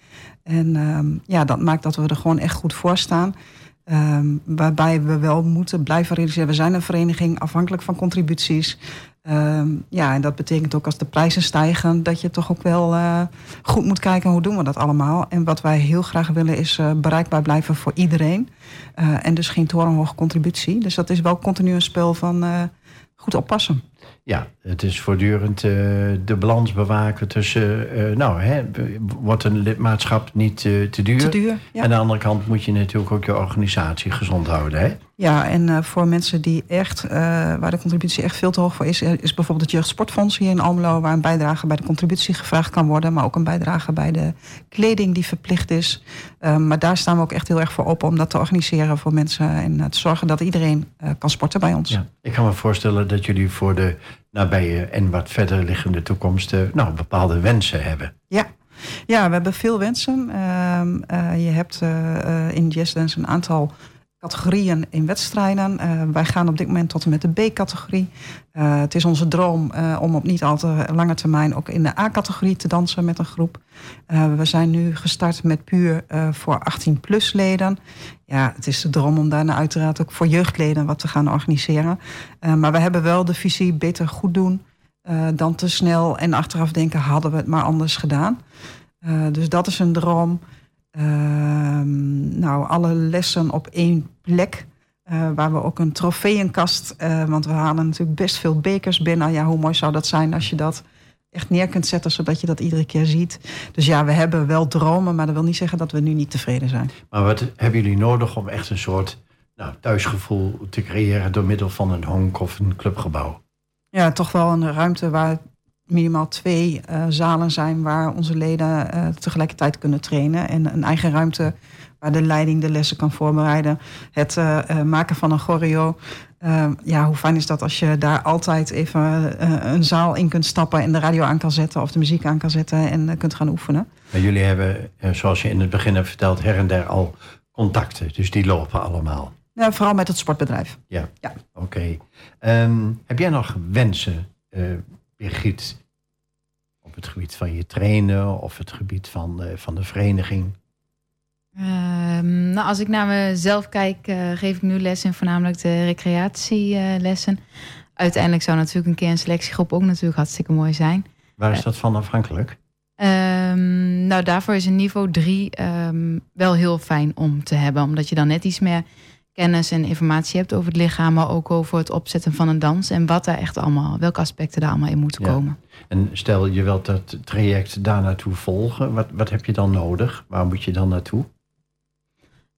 En ehm, ja, dat maakt dat we er gewoon echt goed voor staan. Ehm, waarbij we wel moeten blijven realiseren. We zijn een vereniging afhankelijk van contributies. Ehm, ja, en dat betekent ook als de prijzen stijgen, dat je toch ook wel eh, goed moet kijken hoe doen we dat allemaal. En wat wij heel graag willen is eh, bereikbaar blijven voor iedereen. Eh, en dus geen torenhoge contributie. Dus dat is wel continu een spel van goed oppassen. Ja, het is voortdurend eh, de balans bewaken tussen... eh, nou, hè, wordt een lidmaatschap niet eh, te duur? Te duur. Ja. Aan de andere kant moet je natuurlijk ook je organisatie gezond houden. Hè? Ja, en voor mensen die echt, waar de contributie echt veel te hoog voor is, is bijvoorbeeld het Jeugdsportfonds hier in Almelo, waar een bijdrage bij de contributie gevraagd kan worden, maar ook een bijdrage bij de kleding die verplicht is. Eh, maar daar staan we ook echt heel erg voor open om dat te organiseren voor mensen en te zorgen dat iedereen kan sporten bij ons. Ja. Ik kan me voorstellen dat jullie voor de nabije en wat verder liggende toekomst... eh, nou, bepaalde wensen hebben. Ja. Ja, we hebben veel wensen. Ehm, eh, je hebt eh, eh, in Yes Dance een aantal categorieën in wedstrijden. Eh, wij gaan op dit moment tot en met de B-categorie. Eh, het is onze droom eh, om op niet al te lange termijn ook in de A-categorie te dansen met een groep. We zijn nu gestart met puur voor 18-plus leden. Ja, het is de droom om daarna uiteraard ook voor jeugdleden wat te gaan organiseren. Maar we hebben wel de visie beter goed doen dan te snel en achteraf denken hadden we het maar anders gedaan. Dus dat is een droom. Ehm, nou, alle lessen op één plek. eh, waar we ook een trofeeënkast. eh, want we halen natuurlijk best veel bekers binnen. Ja, hoe mooi zou dat zijn als je dat echt neer kunt zetten, zodat je dat iedere keer ziet. Dus ja, we hebben wel dromen, maar dat wil niet zeggen dat we nu niet tevreden zijn. Maar wat hebben jullie nodig om echt een soort nou, thuisgevoel te creëren door middel van een honk of een clubgebouw. Ja, toch wel een ruimte waar minimaal twee eh, zalen zijn waar onze leden eh, tegelijkertijd kunnen trainen. En een eigen ruimte waar de leiding de lessen kan voorbereiden. Het eh, maken van een choreo. Eh, ja, hoe fijn is dat als je daar altijd even een zaal in kunt stappen en de radio aan kan zetten of de muziek aan kan zetten en kunt gaan oefenen. Maar jullie hebben, zoals je in het begin hebt verteld, her en der al contacten. Dus die lopen allemaal. Ja, vooral met het sportbedrijf. Ja, Ja. oké. Ehm, heb jij nog wensen, Birgit, op het gebied van je trainen of het gebied van, eh, van de vereniging? Ehm, nou, als ik naar mezelf kijk, eh, geef ik nu les in voornamelijk de recreatielessen. Uiteindelijk zou natuurlijk een keer een selectiegroep ook natuurlijk hartstikke mooi zijn. Waar is dat van afhankelijk? Ehm, nou, daarvoor is een niveau 3 wel heel fijn om te hebben. Omdat je dan net iets meer kennis en informatie hebt over het lichaam, maar ook over het opzetten van een dans. En wat daar echt allemaal, welke aspecten daar allemaal in moeten Ja. komen. En stel je wilt dat traject daar naartoe volgen, wat, wat heb je dan nodig? Waar moet je dan naartoe?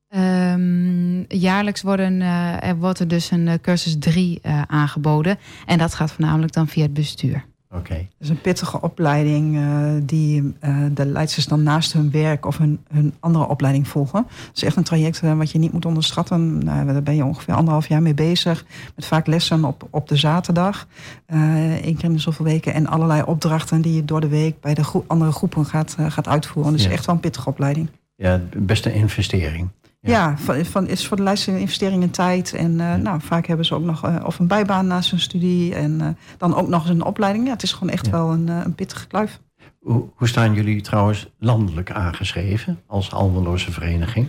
Ehm, jaarlijks worden, eh, er wordt er dus een eh, cursus 3 eh, aangeboden. En dat gaat voornamelijk dan via het bestuur. Oké, Het is een pittige opleiding eh, die eh, de leidsters dan naast hun werk of hun, hun andere opleiding volgen. Het is echt een traject eh, wat je niet moet onderschatten. Nou, daar ben je ongeveer anderhalf jaar mee bezig. Met vaak lessen op, op de zaterdag. één keer in de zoveel weken. En allerlei opdrachten die je door de week bij de andere groepen gaat, gaat uitvoeren. Dus Ja. echt wel een pittige opleiding. ja, best een investering. Ja. Van, van, is voor de leidster een investering in tijd. En eh, nou, vaak hebben ze ook nog eh, of een bijbaan naast hun studie. En eh, dan ook nog eens een opleiding. Ja, het is gewoon echt Ja. wel een, een pittige kluif. Hoe, hoe staan jullie trouwens landelijk aangeschreven als Almeloze vereniging?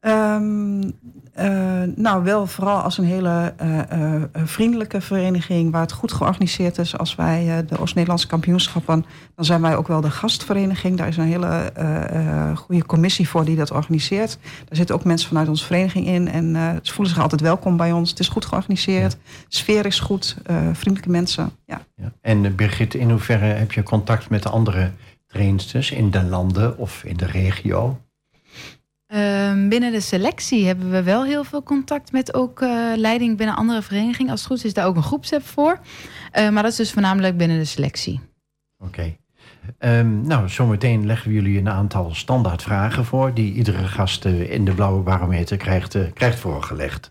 Ehm, eh, nou, wel vooral als een hele eh, eh, vriendelijke vereniging waar het goed georganiseerd is. Als wij de Oost-Nederlandse kampioenschappen, dan zijn wij ook wel de gastvereniging. Daar is een hele goede commissie voor die dat organiseert. Daar zitten ook mensen vanuit onze vereniging in en ze voelen zich altijd welkom bij ons. Het is goed georganiseerd, de sfeer is goed, vriendelijke mensen. Ja. Ja. En Birgit, in hoeverre heb je contact met de andere trainsters in de landen of in de regio? Ehm, binnen de selectie hebben we wel heel veel contact met ook eh, leiding binnen andere verenigingen. Als het goed is, is daar ook een groepsapp voor. Eh, maar dat is dus voornamelijk binnen de selectie. Oké. Ehm, nou, zometeen leggen we jullie een aantal standaardvragen voor... die iedere gast eh, in de Blauwe Barometer krijgt, krijgt voorgelegd.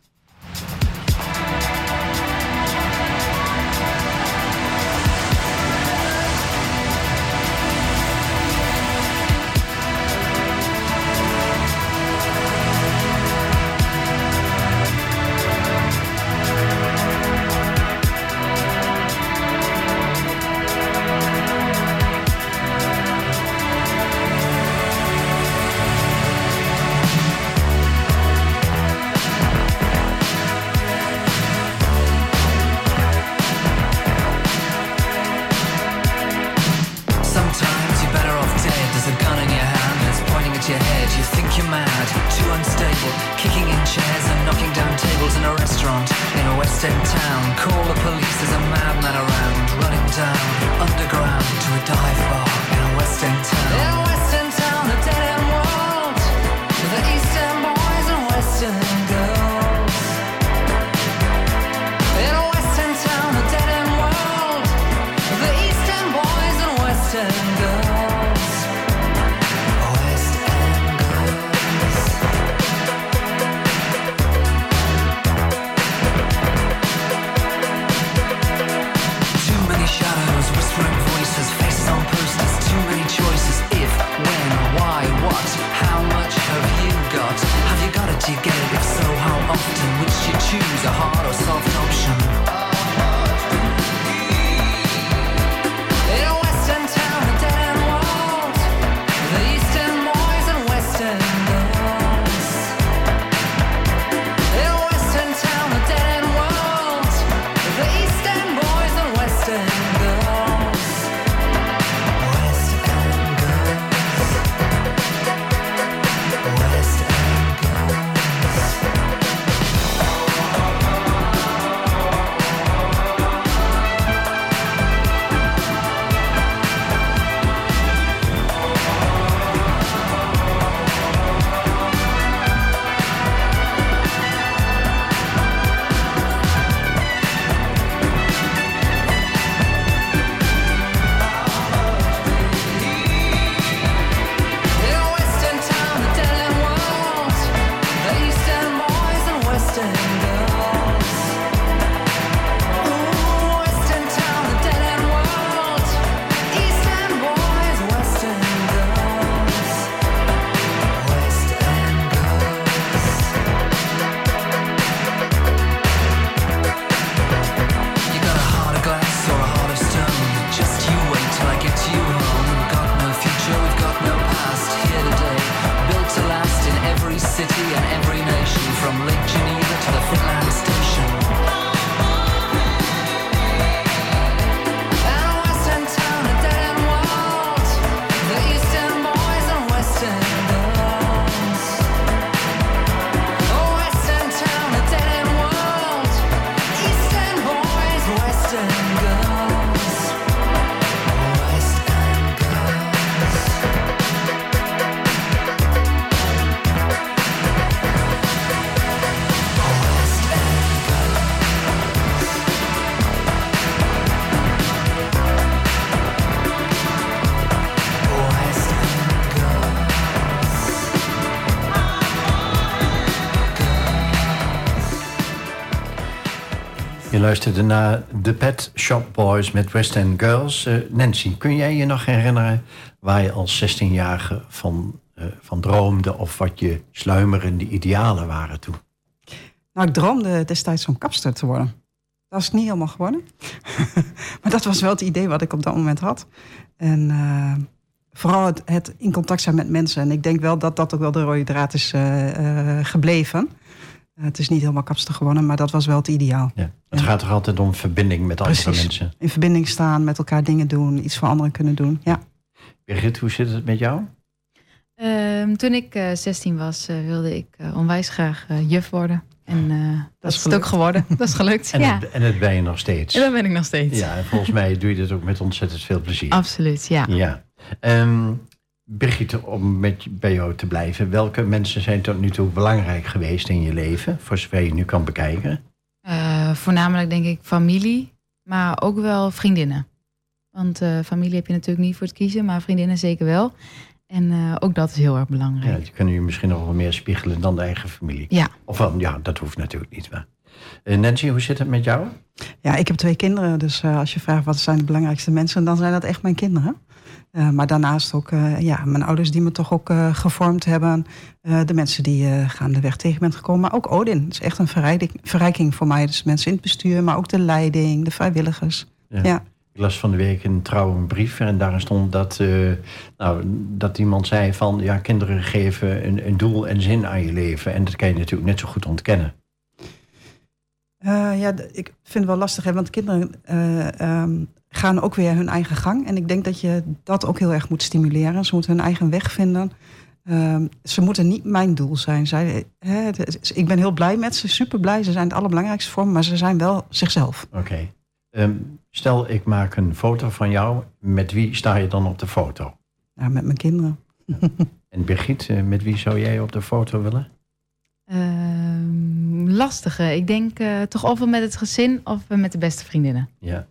Luisterde naar The Pet Shop Boys met West End Girls. Eh, Nancy, kun jij je nog herinneren waar je als 16-jarige van, eh, van droomde... of wat je sluimerende idealen waren toen? Nou, ik droomde destijds om kapster te worden. Dat is niet helemaal geworden. maar dat was wel het idee wat ik op dat moment had. En eh, vooral het, het in contact zijn met mensen. En ik denk wel dat dat ook wel de rode draad is gebleven. Eh, het is niet helemaal kapster geworden, maar dat was wel het ideaal. Ja. Het Ja. gaat toch altijd om verbinding met andere Precies. mensen? In verbinding staan, met elkaar dingen doen, iets voor anderen kunnen doen. Ja. Birgit, hoe zit het met jou? Ehm, toen ik eh 16 was, eh, wilde ik eh, onwijs graag eh, juf worden. En eh, dat, is is het ook gelukt. geworden. Dat is gelukt. En, ja. het, en het ben je nog steeds. En dat ben ik nog steeds. Ja, en volgens mij doe je dit ook met ontzettend veel plezier. Absoluut, ja. Ja. Ehm, Birgit, om met, je- bij jou te blijven. Welke mensen zijn tot nu toe belangrijk geweest in je leven? Voor zover je nu kan bekijken. Eh, voornamelijk denk ik familie, maar ook wel vriendinnen. Want eh, familie heb je natuurlijk niet voor het kiezen, maar vriendinnen zeker wel. En eh, ook dat is heel erg Ja, belangrijk. die kunnen je misschien nog wel meer spiegelen dan de eigen familie. Ja. Of wel, ja, dat hoeft natuurlijk niet. Maar. Nancy, hoe zit het met jou? Ja, ik heb twee kinderen. Dus eh, als je vraagt wat zijn de belangrijkste mensen, dan zijn dat echt mijn kinderen. Eh, maar daarnaast ook eh, ja, mijn ouders die me toch ook eh, gevormd hebben. De mensen die gaandeweg tegen bent gekomen. Maar ook Odin. Het is echt een verrijking, verrijking voor mij. Dus mensen in het bestuur, maar ook de leiding, de vrijwilligers. Ja. Ik las van de week een trouw een brief en daarin stond dat, nou, dat iemand zei van... ja, kinderen geven een, een doel en zin aan je leven. En dat kan je natuurlijk net zo goed ontkennen. Ja, ik vind het wel lastig, hè, want kinderen eh, ehm, gaan ook weer hun eigen gang. En ik denk dat je dat ook heel erg moet stimuleren. Ze moeten hun eigen weg vinden. Ehm, ze moeten niet mijn doel zijn. Zij, is- ik ben heel blij met ze, super blij. Ze zijn het allerbelangrijkste voor me, maar ze zijn wel zichzelf. Oké. Ehm, stel, ik maak een foto van jou. Met wie sta je dan op de foto? Nou, met mijn kinderen. En Birgit, eh, met wie zou jij op de foto willen? Ehm, lastige. Ik denk eh, toch ofwel met het gezin of eh, met de beste vriendinnen. Ja.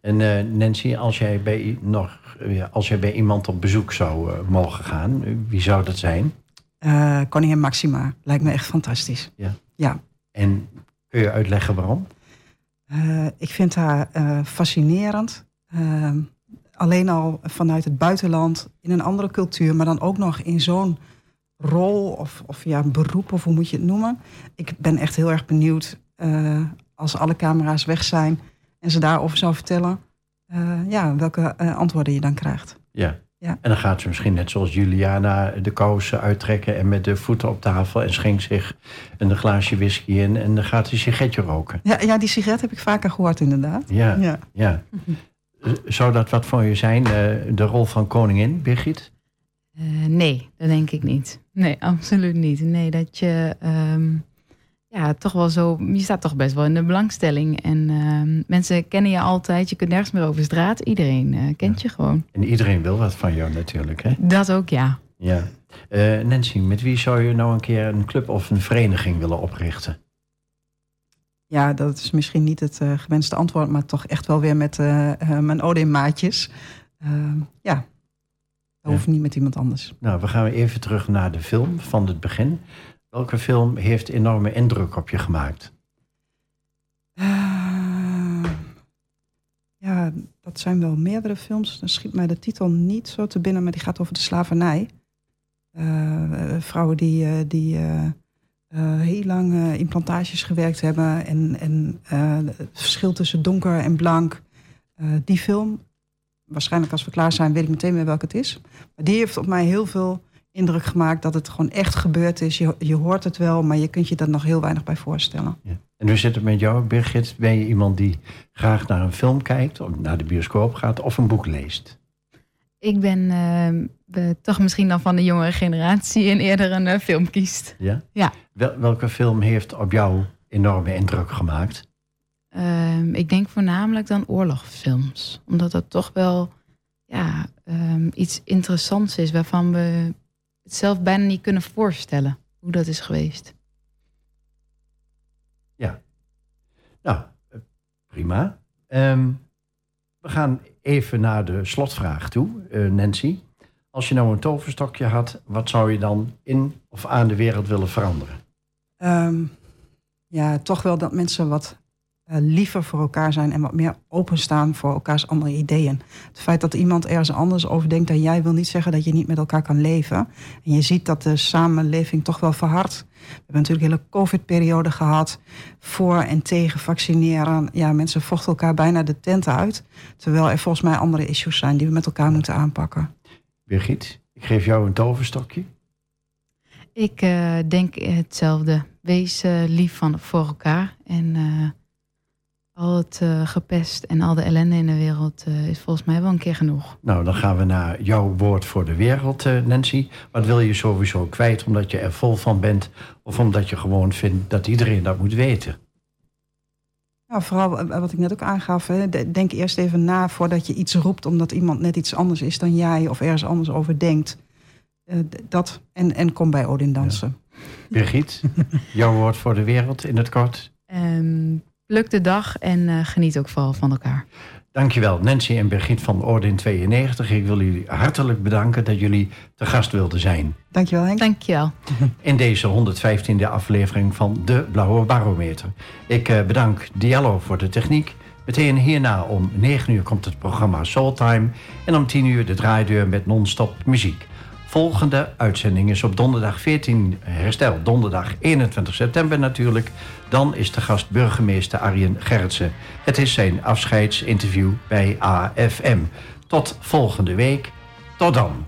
En eh, Nancy, als jij, bij, nog, eh, als jij bij iemand op bezoek zou eh, mogen gaan, wie zou dat zijn? Eh Koningin Maxima. Lijkt me echt fantastisch. Ja. Ja. En kun je uitleggen waarom? Ik vind haar fascinerend. Eh, alleen al vanuit het buitenland, in een andere cultuur, maar dan ook nog in zo'n rol of, of ja, beroep, of hoe moet je het noemen. Ik ben echt heel erg benieuwd als alle camera's weg zijn en ze daarover zou vertellen, eh, ja, welke eh, antwoorden je dan krijgt. Ja. Ja. En dan gaat ze misschien net zoals Juliana de kousen uittrekken en met de voeten op tafel en schenkt zich een glaasje whisky in en dan gaat ze een sigaretje roken. Ja, ja, die sigaret heb ik vaker gehoord inderdaad. Ja, ja. Ja. Zou dat wat voor je zijn, eh, de rol van koningin, Birgit? Eh, nee, dat denk ik niet. Nee, absoluut niet. Nee, dat je ehm, ja, toch wel zo. Je staat toch best wel in de belangstelling. En ehm, mensen kennen je altijd. Je kunt nergens meer over straat. Iedereen eh, kent je gewoon. En iedereen wil wat van jou natuurlijk, hè? Dat ook, ja. Ja. Eh, Nancy, met wie zou je nou een keer een club of een vereniging willen oprichten? Ja, dat is misschien niet het eh, gewenste antwoord, maar toch echt wel weer met mijn Odin-maatjes. Ehm, ja, dat Ja. hoeft niet met iemand anders. Nou, we gaan weer even terug naar de film van het begin. Welke film heeft enorme indruk op je gemaakt? Ehm, ja, dat zijn wel meerdere films. Dan schiet mij de titel niet zo te binnen, maar die gaat over de slavernij. Eh, eh, vrouwen die, eh, die heel lang in plantages gewerkt hebben. En, en het verschil tussen donker en blank. Die film, waarschijnlijk als we klaar zijn, weet ik meteen weer welke het is. Maar die heeft op mij heel veel indruk gemaakt dat het gewoon echt gebeurd is. Je, je hoort het wel, maar je kunt je daar nog heel weinig bij voorstellen. Ja. En hoe zit het met jou, Birgit? Ben je iemand die graag naar een film kijkt, of naar de bioscoop gaat of een boek leest? Ik ben ehm, be- toch misschien dan van de jongere generatie en eerder een eh, film kiest. Ja? Ja. Wel, welke film heeft op jou enorme indruk gemaakt? Ehm, ik denk voornamelijk dan oorlogsfilms. Omdat dat toch wel ja, ehm, iets interessants is waarvan we het zelf bijna niet kunnen voorstellen hoe dat is geweest. Nou, eh, prima. Ehm, we gaan even naar de slotvraag toe, eh, Nancy. Als je nou een toverstokje had, wat zou je dan in of aan de wereld willen veranderen? Ehm, ja, toch wel dat mensen wat liever voor elkaar zijn en wat meer openstaan voor elkaars andere ideeën. Het feit dat iemand ergens anders over denkt dan jij wil niet zeggen dat je niet met elkaar kan leven. En je ziet dat de samenleving toch wel verhardt. We hebben natuurlijk een hele COVID-periode gehad. Voor en tegen vaccineren. Ja, mensen vochten elkaar bijna de tent uit. Terwijl er volgens mij andere issues zijn die we met elkaar moeten aanpakken. Birgit, ik geef jou een toverstokje. Ik eh, denk hetzelfde. Wees eh, lief van, voor elkaar. En eh, al het eh, gepest en al de ellende in de wereld eh, is volgens mij wel een keer genoeg. Nou, dan gaan we naar jouw woord voor de wereld, eh, Nancy. Wat wil je sowieso kwijt omdat je er vol van bent... of omdat je gewoon vindt dat iedereen dat moet weten? Nou, vooral wat ik net ook aangaf. Hè, de- denk eerst even na voordat je iets roept... omdat iemand net iets anders is dan jij of ergens anders over denkt. Eh, dat en, en kom bij Odin dansen. Birgit, jouw woord voor de wereld in het kort. Ehm, pluk de dag en eh, geniet ook vooral van elkaar. Dankjewel, Nancy en Birgit van Ordin 92. Ik wil jullie hartelijk bedanken dat jullie te gast wilden zijn. Dankjewel Henk. Dankjewel. in deze 115e aflevering van De Blauwe Barometer. Ik eh, bedank Diallo voor de techniek. Meteen hierna om 9 uur komt het programma Soultime. En om 10 uur de draaideur met non-stop muziek. Volgende uitzending is op donderdag 14 herstel, donderdag 21 september natuurlijk. Dan is de gast burgemeester Arjen Gerritsen. Het is zijn afscheidsinterview bij AFM. Tot volgende week. Tot dan.